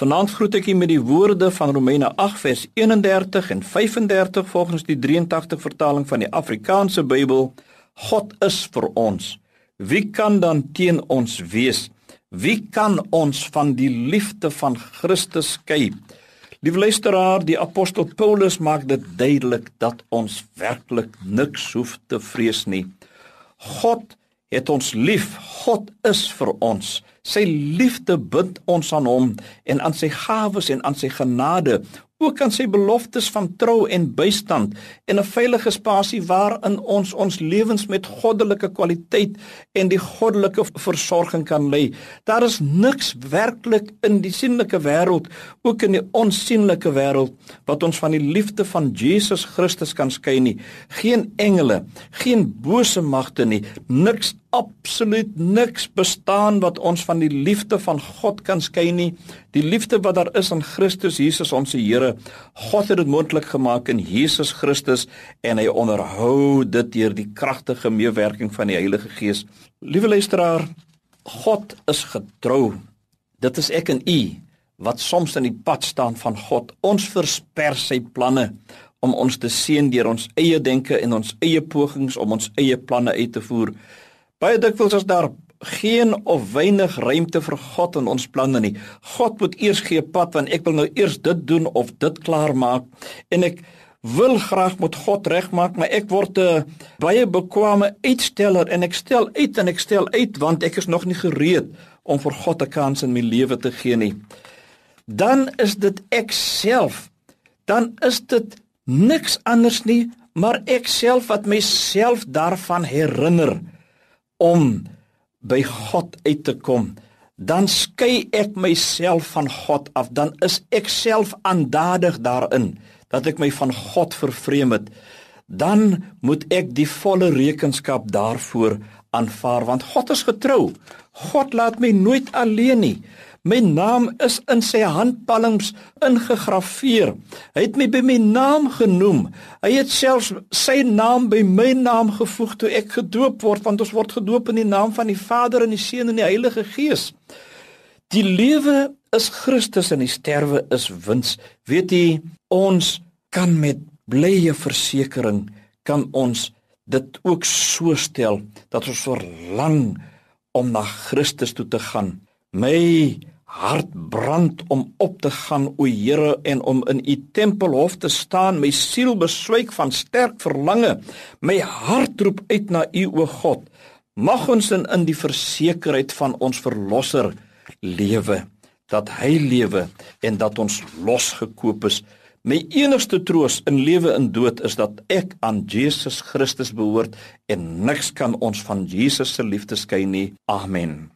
Vanaand groet ek u met die woorde van Romeine 8 vers 31 en 35 volgens die 83 vertaling van die Afrikaanse Bybel. God is vir ons. Wie kan dan teen ons wees? Wie kan ons van die liefde van Christus skei? Liewe luisteraar, die apostel Paulus maak dit duidelik dat ons werklik niks hoef te vrees nie. God het ons lief. God is vir ons. Sy liefde bind ons aan hom en aan sy gawes en aan sy genade ook aan sy beloftes van trou en bystand en 'n veilige spasie waarin ons ons lewens met goddelike kwaliteit en die goddelike versorging kan lei. Daar is niks werklik in die sienlike wêreld, ook in die onsigbare wêreld wat ons van die liefde van Jesus Christus kan skei nie. Geen engele, geen bose magte nie, niks absoluut niks bestaan wat ons van die liefde van God kan skei nie. Die liefde wat daar is in Christus Jesus ons Here. God het dit moontlik gemaak in Jesus Christus en hy onderhou dit deur die kragtige meewerking van die Heilige Gees. Liewe luisteraar, God is getrou. Dit is ek en u wat soms in die pad staan van God. Ons versper sy planne om ons te seën deur ons eie denke en ons eie pogings om ons eie planne uit te voer. Baie dikwels is daar geen of weinig ruimte vir God in ons planne nie. God moet eers gee pad want ek wil nou eers dit doen of dit klaar maak en ek wil graag met God regmaak, maar ek word 'n baie bekwame uitsteller en ek stel uit en ek stel uit want ek is nog nie gereed om vir God 'n kans in my lewe te gee nie. Dan is dit ek self. Dan is dit niks anders nie, maar ek self wat myself daarvan herinner om by God uit te kom, dan skei ek myself van God af, dan is ek self aandadig daarin dat ek my van God vervreem het. Dan moet ek die volle rekenskap daarvoor aanvaar want God is getrou. God laat my nooit alleen nie. My naam is in sy handpalms ingegraveer. Hy het my by my naam genoem. Hy het selfs sy naam by my naam gevoeg toe ek gedoop word, want ons word gedoop in die naam van die Vader en die Seun en die Heilige Gees. Die lewe is Christus en die sterwe is wins. Weet jy, ons kan met blye versekering kan ons dit ook so stel dat ons verlang om na Christus toe te gaan. My hart brand om op te gaan o Here en om in u tempelhof te staan. My siel beswyk van sterk verlange. My hart roep uit na u o God. Mag ons in, in die versekerheid van ons verlosser lewe, dat hy lewe en dat ons losgekoop is. My enigste troos in lewe en dood is dat ek aan Jesus Christus behoort en niks kan ons van Jesus se liefde skei nie. Amen.